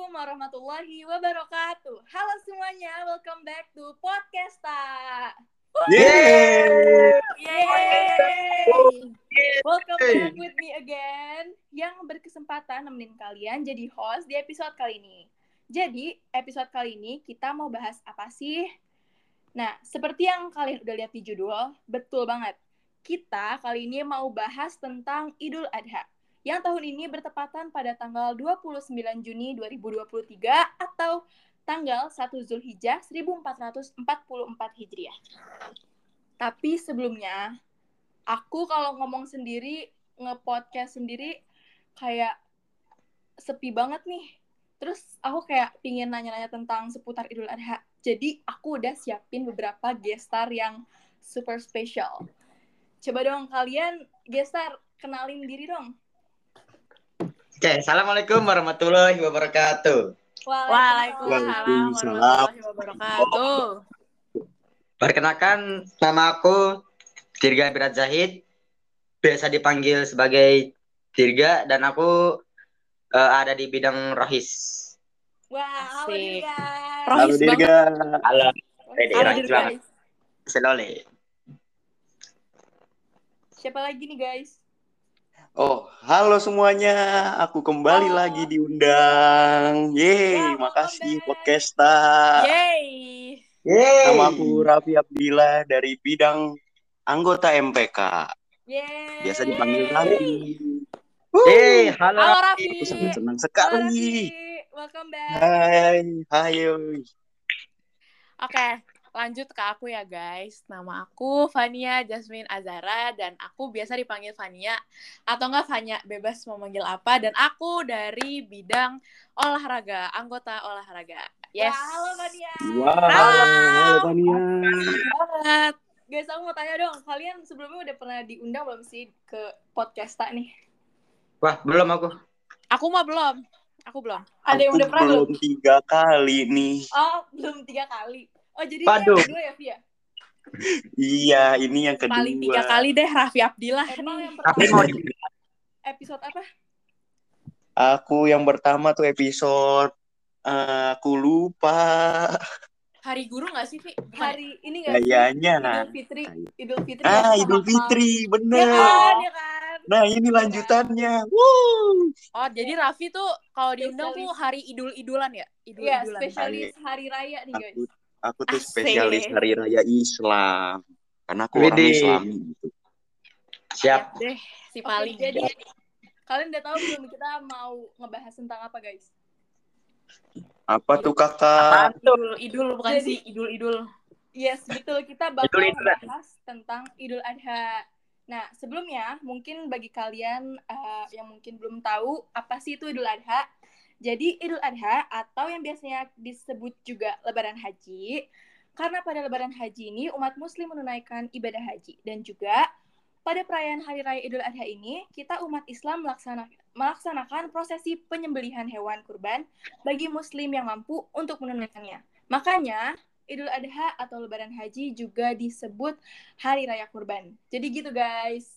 Assalamualaikum warahmatullahi wabarakatuh. Halo semuanya, welcome back to Podcasta. Yeay! Yeay! Welcome back with me again yang berkesempatan nemenin kalian jadi host di episode kali ini. Jadi, episode kali ini kita mau bahas apa sih? Nah, seperti yang kalian udah lihat di judul, betul banget. Kita kali ini mau bahas tentang Idul Adha yang tahun ini bertepatan pada tanggal 29 Juni 2023 atau tanggal 1 Zulhijjah 1444 Hijriah. Tapi sebelumnya, aku kalau ngomong sendiri, nge-podcast sendiri, kayak sepi banget nih. Terus aku kayak pingin nanya-nanya tentang seputar Idul Adha. Jadi aku udah siapin beberapa gestar yang super spesial. Coba dong kalian gestar kenalin diri dong. Oke, Assalamualaikum warahmatullahi wabarakatuh. Waalaikumsalam warahmatullahi wabarakatuh. Perkenalkan, nama aku Dirga Birat Zahid. Biasa dipanggil sebagai Dirga dan aku uh, ada di bidang rohis. Wah, halo Asik. Dirga. Halo Dirga. Halo. Pede, Halo Dirga. banget. Selole. Siapa lagi nih guys? Oh, halo semuanya. Aku kembali Halo. lagi diundang. Yeay, Wow, makasih back. Podcasta. Yeay. Yeay. Nama aku Raffi Abdillah dari bidang anggota MPK. Yeay. Biasa dipanggil Raffi. Yeay, halo. Halo Raffi. Aku sangat senang Halo sekali. Raffi. Welcome back. Hai, hai. Oke, lanjut ke aku ya guys. Nama aku Fania Jasmine Azara dan aku biasa dipanggil Fania atau enggak Fania, bebas mau manggil apa dan aku dari bidang olahraga, anggota olahraga. Yes. Wah, halo Fania. Wow, Halo. halo Fania. banget. Guys, aku mau tanya dong, kalian sebelumnya udah pernah diundang belum sih ke podcasta nih? Wah, belum aku. Aku mah belum. Aku belum. Ada yang udah pernah belum? belum tiga kali nih. Oh, belum tiga kali. Oh, jadi ini yang kedua ya, Via? Iya, ini yang kedua. Paling tiga kali deh Raffi Abdillah Emang nih. yang Tapi pertama mau di episode apa? Aku yang pertama tuh episode eh, aku lupa. Hari guru nggak sih, Vi? Bukan ya? Hari ini nggak sih? Kayaknya. Idul Fitri. Idul Fitri. Ah, ya, Idul sama Fitri, Akmal. Ya bener. kan, ya kan? Nah, ini lanjutannya. Woo. Oh, jadi Raffi tuh kalau diundang tuh hari idul-idulan ya? Iya, Idul-idulan. spesialis hari raya nih, guys. Aku aku tuh Asik. spesialis hari raya Islam. Karena aku orang Widih. Islam gitu. Siap. deh, si paling. jadi kalian udah tahu belum kita mau ngebahas tentang apa, guys? Apa tuh kakak? Idul, idul bukan Jadi- sih idul-idul. Yes, betul. Kita bakal Idul Idul. membahas tentang Idul Adha. Nah, sebelumnya mungkin bagi kalian eh, yang mungkin belum tahu apa sih itu Idul Adha. Jadi Idul Adha atau yang biasanya disebut juga Lebaran Haji, karena pada Lebaran Haji ini umat Muslim menunaikan ibadah haji dan juga pada perayaan Hari Raya Idul Adha ini kita umat Islam melaksana- melaksanakan prosesi penyembelihan hewan kurban bagi Muslim yang mampu untuk menunaikannya. Makanya Idul Adha atau Lebaran Haji juga disebut Hari Raya Kurban. Jadi gitu guys.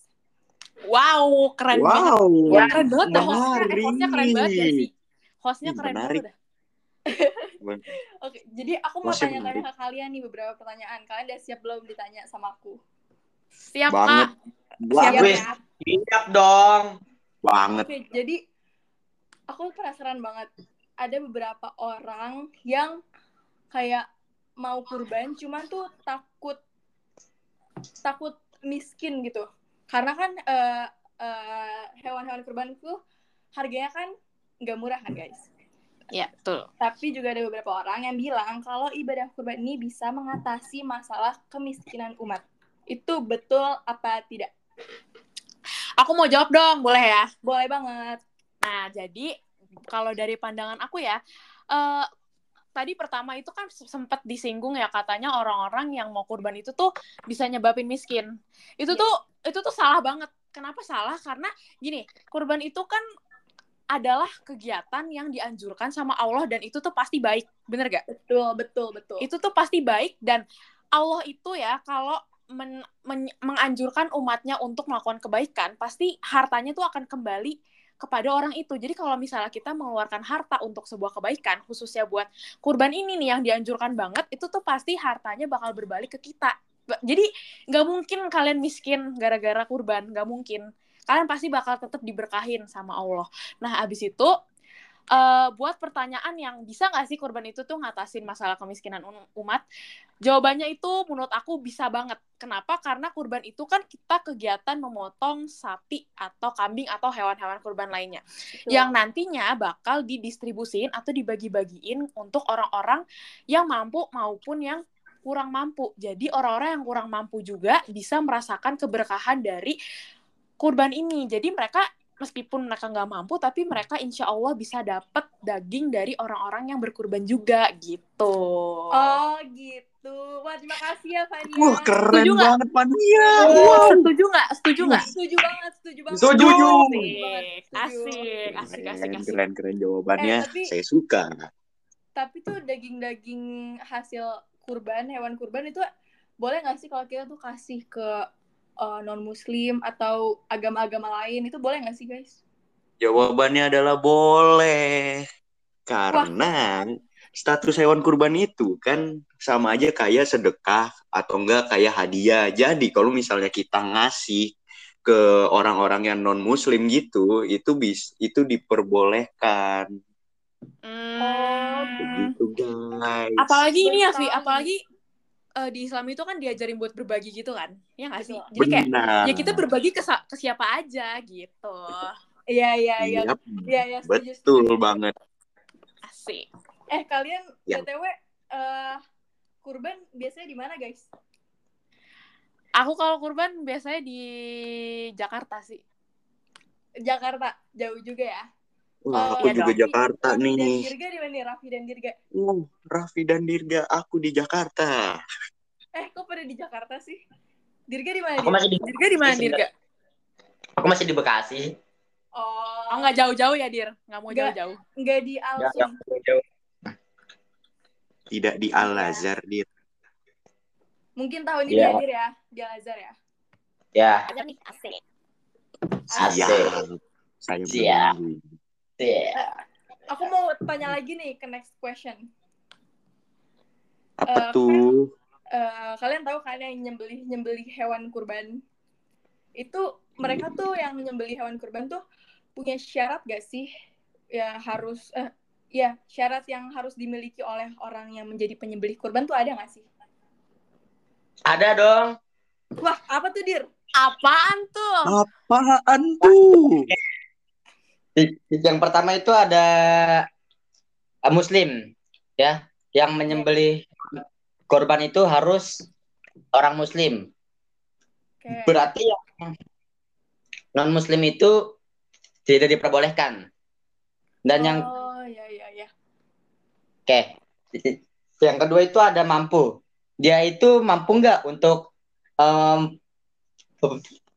Wow, keren banget. Wow. Wah, keren banget keren banget ya sih. Hostnya Ih, keren banget dah. Oke, jadi aku mau tanya-tanya ke kalian nih beberapa pertanyaan. Kalian udah siap belum ditanya sama aku? Siap, Banget. Kak. Wis. ya? Siap dong. Banget. Oke, jadi aku penasaran banget. Ada beberapa orang yang kayak mau kurban, cuman tuh takut takut miskin gitu. Karena kan eh, eh, hewan-hewan kurban itu harganya kan nggak murah kan guys. Ya, betul. Tapi juga ada beberapa orang yang bilang kalau ibadah kurban ini bisa mengatasi masalah kemiskinan umat. Itu betul apa tidak? Aku mau jawab dong, boleh ya? Boleh banget. Nah, jadi kalau dari pandangan aku ya, eh tadi pertama itu kan sempat disinggung ya katanya orang-orang yang mau kurban itu tuh bisa nyebabin miskin. Itu Iya. tuh itu tuh salah banget. Kenapa salah? Karena gini, kurban itu kan adalah kegiatan yang dianjurkan sama Allah dan itu tuh pasti baik. Bener gak? Betul, betul, betul. Itu tuh pasti baik dan Allah itu ya kalau men- men- menganjurkan umatnya untuk melakukan kebaikan, pasti hartanya tuh akan kembali kepada orang itu. Jadi kalau misalnya kita mengeluarkan harta untuk sebuah kebaikan, khususnya buat kurban ini nih yang dianjurkan banget, itu tuh pasti hartanya bakal berbalik ke kita. Jadi nggak mungkin kalian miskin gara-gara kurban, nggak mungkin. Kalian pasti bakal tetap diberkahin sama Allah. Nah, abis itu eh, buat pertanyaan yang bisa nggak sih kurban itu tuh ngatasin masalah kemiskinan um- umat? Jawabannya itu menurut aku bisa banget. Kenapa? Karena kurban itu kan kita kegiatan memotong sapi atau kambing atau hewan-hewan kurban lainnya. Yang nantinya bakal didistribusin atau dibagi-bagiin untuk orang-orang yang mampu maupun yang kurang mampu. Jadi orang-orang yang kurang mampu juga bisa merasakan keberkahan dari kurban ini. Jadi mereka meskipun mereka nggak mampu, tapi mereka insya Allah bisa dapat daging dari orang-orang yang berkurban juga gitu. Oh gitu. Wah terima kasih ya Fania. Wah keren Setuju banget Fania. Wow. Setuju nggak? Setuju nggak? Setuju banget, setuju banget. Setuju. Asik, asik, asik, asik, Keren, asik. keren, keren jawabannya. Eh, tapi- Saya suka. Tapi tuh daging-daging hasil kurban, hewan kurban itu boleh nggak sih kalau kita tuh kasih ke non muslim atau agama-agama lain itu boleh nggak sih guys? Jawabannya adalah boleh. Karena status hewan kurban itu kan sama aja kayak sedekah atau enggak kayak hadiah. Jadi kalau misalnya kita ngasih ke orang-orang yang non muslim gitu, itu bis itu diperbolehkan. Hmm. Begitu guys. apalagi ini ya Vi apalagi eh, di Islam itu kan diajarin buat berbagi gitu kan ya nggak sih jadi kayak Benar. ya kita berbagi ke, ke siapa aja gitu Iya iya iya. Iya iya setuju, betul setuju. banget. asik Eh kalian Ya. btw eh kurban biasanya di mana guys? aku kalau kurban biasanya di Jakarta sih Jakarta jauh juga ya. Wah, Oh, aku iya juga dong. Jakarta Raffi dan nih. Dirga di mana nih? Raffi dan Dirga. Oh, Raffi dan Dirga, aku di Jakarta. Eh kok pada di Jakarta sih? Dirga di mana? Aku masih di Dirga di mana Dirga aku masih di Bekasi. Oh, oh nggak jauh-jauh ya Dir nggak mau Nggak. jauh-jauh nggak di Ya, Alsum. jauh. Tidak di Al-Azhar, Dir. Mungkin tahun ini Iya. ya Dir ya, di Al Azhar ya. Ya, nih asik asik. Siap. Saya Menunggu. Iya. Aku mau tanya lagi nih ke next question. Apa Eh, tuh? Eh, kalian tahu kan yang nyembelih nyembelih hewan kurban itu mereka tuh yang nyembelih hewan kurban tuh punya syarat gak sih ya harus eh, ya syarat yang harus dimiliki oleh orang yang menjadi penyembelih kurban tuh ada gak sih? Ada dong. Wah apa tuh dir? apaan tuh Apaan tuh? Yang pertama itu ada uh, Muslim, ya, yang menyembelih korban itu harus orang Muslim. Kayak Berarti yang non Muslim itu tidak diperbolehkan. Dan yang oh ya ya ya. oke, yang kedua itu ada mampu. Dia itu mampu nggak untuk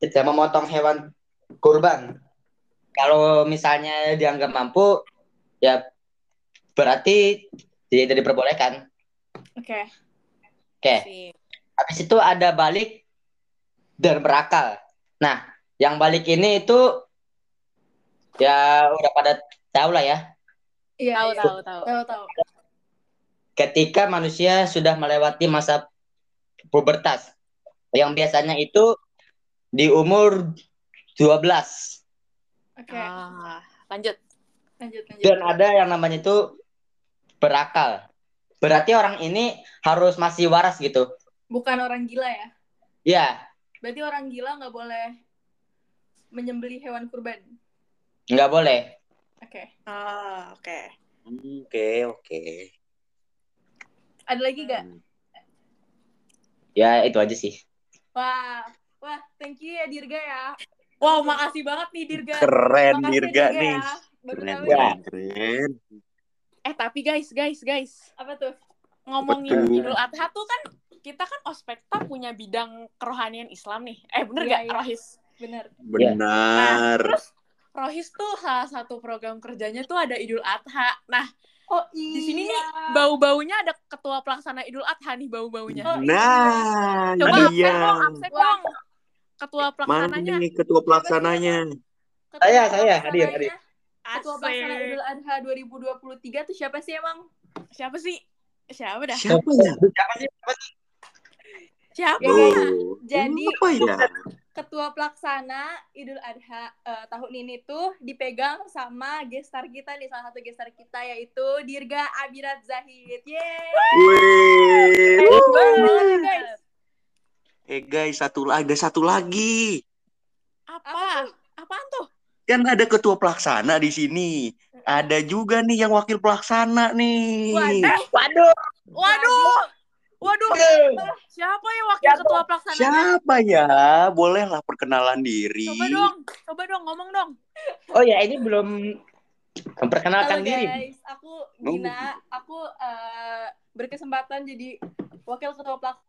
tidak memotong hewan kurban? Kalau misalnya dianggap mampu, ya berarti tidak diperbolehkan. Oke. Oke. Asik. Habis itu ada balik dan berakal. Nah, yang balik ini itu ya udah pada tahu lah ya. Iya tahu iya. tahu tahu Tahu tahu. Ketika manusia sudah melewati masa pubertas, yang biasanya itu di umur 12 Oke. Ah, lanjut Lanjut lanjut. dan ada yang namanya itu berakal. Berarti orang ini harus masih waras gitu. Bukan orang gila ya? Ya, Berarti orang gila nggak boleh menyembelih hewan kurban. nggak boleh. Oke. ah oke Oke, oke. Ada lagi gak? Ya, itu aja sih. Wah, wah, thank you ya Dirga ya. Wow makasih banget nih Dirga Keren Makasih ya, Dirga nih. ya. Keren, tahu Ya. nih. keren, keren. eh tapi guys guys guys Apa tuh? ngomongin Betul. Idul Adha tuh kan kita kan ospekta punya bidang kerohanian Islam nih eh bener Iya, gak iya. Rohis Bener. Benar. terus Rohis tuh salah satu program kerjanya tuh ada Idul Adha nah Oh di sini nih iya. bau-baunya ada ketua pelaksana Idul Adha nih bau-baunya Oh, Nah, coba absen iya. dong absen dong ketua Mana pelaksananya nih ketua pelaksananya? ketua Saya, saya, hadir, hadir. Ketua pelaksana Idul Adha 2023 tuh siapa sih emang? Siapa sih? Siapa dah? Siapa ya? Siapa sih? Siapa sih? Siapa? Ya, Oh. Jadi apa ya? ketua pelaksana Idul Adha eh, tahun ini tuh dipegang sama gestar kita nih salah satu gestar kita yaitu Dirga Abirat Zahid. Yeay. Wih. Ya, guys. Eh guys, satu ada satu lagi. Apa Apa? tuh? Apaan tuh? Kan ada ketua pelaksana di sini. Ada juga nih yang wakil pelaksana nih. Waduh. Waduh. Waduh. Waduh. Siapa yang wakil Siapa? ketua pelaksananya? Siapa ya? Bolehlah perkenalan diri. Coba dong. Coba dong ngomong dong. Oh ya, ini belum memperkenalkan Halo diri. guys, aku Gina, aku eh, berkesempatan jadi wakil ketua pelaksana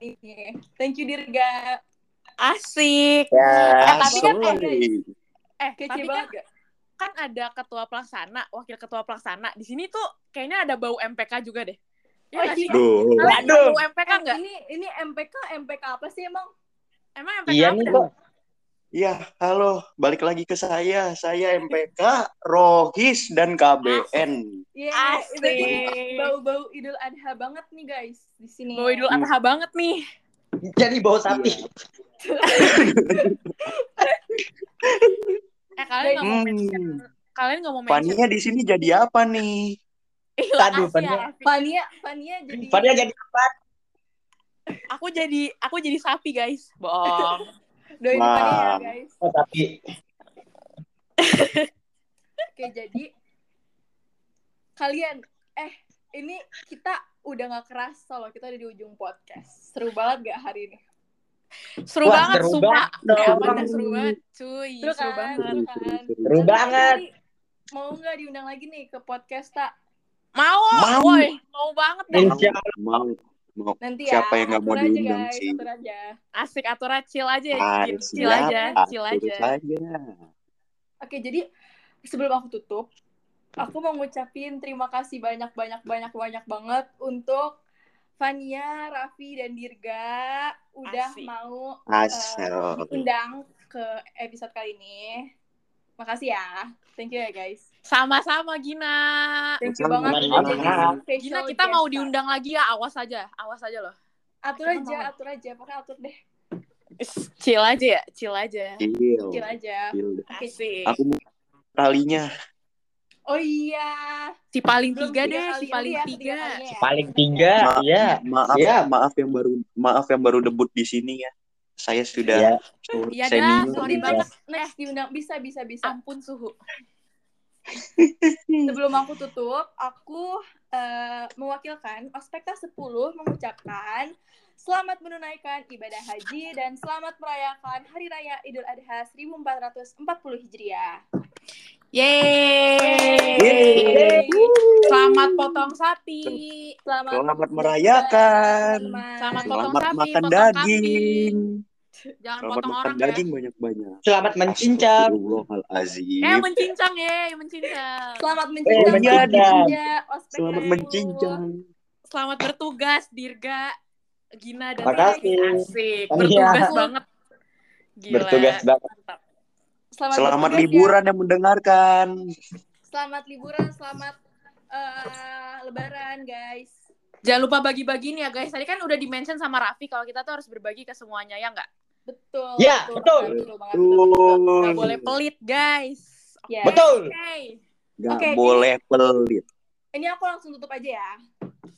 ini. Thank you Dirga. Asik. Ya. Eh, tapi kan eh, guys, Eh, kece tapi kan, banget gak? kan ada ketua pelaksana, wakil ketua pelaksana. Di sini tuh kayaknya ada bau MPK juga deh. Oh, Ya sih? iya. Ada bau MPK Eh, nggak? ini ini MPK MPK apa sih emang? Emang MPK Iya apa nih dah? kok. Ya, halo. Balik lagi ke saya. Saya MPK, Rohis, dan KBN. Iya, Asik. ini bau-bau Idul Adha banget nih guys di sini. Bau Idul Adha banget nih. Jadi bau sapi. Eh kalian nggak mau Hmm. mention, kalian nggak mau mention. Fania di sini jadi apa nih? Ih, Aduh, makasih ya, Fania. Raffi. Fania, Fania jadi Padahal jadi apa? Aku jadi aku jadi sapi guys. Bohong. doain ya guys. Oh, tapi Oke, jadi kalian eh ini kita udah nggak kerasa loh kita ada di ujung podcast. Seru banget gak hari ini? Seru Wah, banget seru sumpah. banget Ya, seru banget, cuy. Seru Seru, kan? banget. Seru kan? seru banget. Mau nggak diundang lagi nih ke podcast tak? Mau, Mau. woi, mau banget deh. Insya Mau, mau. Nanti ya. Siapa yang nggak mau aja, diundang guys, sih? Atur aja. Asik atur aja, chill aja, Ah, chill, chill aja, chill aja. saja. Oke, jadi sebelum aku tutup, aku mau ngucapin terima kasih banyak banyak banyak banyak banget untuk Fania, Raffi dan Dirga udah Asik. mau Asal. diundang ke episode kali ini. Makasih ya. Thank you ya guys. Sama-sama Gina. Thank you Sama-sama. banget Sama-sama. special Gina kita mau diundang lagi ya, awas aja, awas aja loh. Atur Kita aja, mau. atur aja. Pokoknya atur deh. Chill aja ya, chill aja. Chill. Kecil aja. Chill. Asik. Aku mau kalinya. Oh iya. Si paling Belum tiga tiga deh, si paling ya, tiga. kalinya ya. paling tiga, Ma- ya. Maaf, Iya. maaf yang baru maaf yang baru debut di sini ya. Saya sudah Iya. sur- Iya dah, sorry Nanti banget. next, next diundang. Bisa, bisa, bisa. Ampun suhu. Sebelum aku tutup, aku eh, mewakilkan Ospekta 10 mengucapkan selamat menunaikan ibadah haji dan selamat merayakan Hari Raya Idul Adha 1440 Hijriah. Yeay. Yeay. Selamat potong sapi. Selamat, Selamat merayakan. Selamat potong Selamat sapi, makan potong daging. Jangan Selamat potong makan orang ya. daging banyak-banyak. Selamat mencincang. Astagfirullahalazim. Eh mencincang ya, mencincang. Selamat mencincang. Eh, mencincang. Ya, Ospek Selamat 10. mencincang. Selamat bertugas Dirga, Gina dan Makasih. Asik. Iya. Bertugas banget. Gila. Bertugas banget. Mantap. Selamat, Selamat bertugas ya. liburan yang mendengarkan. Selamat liburan, selamat eh, lebaran, guys. Jangan lupa bagi-bagi nih ya guys. Tadi kan udah di-mention sama Raffi kalau kita tuh harus berbagi ke semuanya ya nggak? Betul. Ya, betul. Betul banget. Betul, betul. Nggak boleh pelit guys. Ya. Betul. Oke. Gak Oke, boleh pelit. Ini aku langsung tutup aja ya.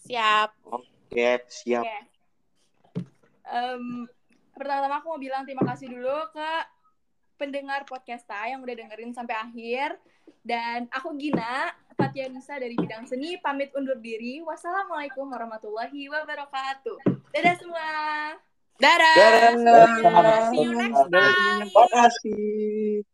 Siap. Oke, siap. Oke. Em, pertama-tama aku mau bilang terima kasih dulu ke pendengar podcasta yang udah dengerin sampai akhir. Dan aku Gina, Fatia Nisa dari bidang seni, pamit undur diri. Wassalamualaikum warahmatullahi wabarakatuh. Dadah semua. Dadah. Dadah. See you next time. Terima kasih.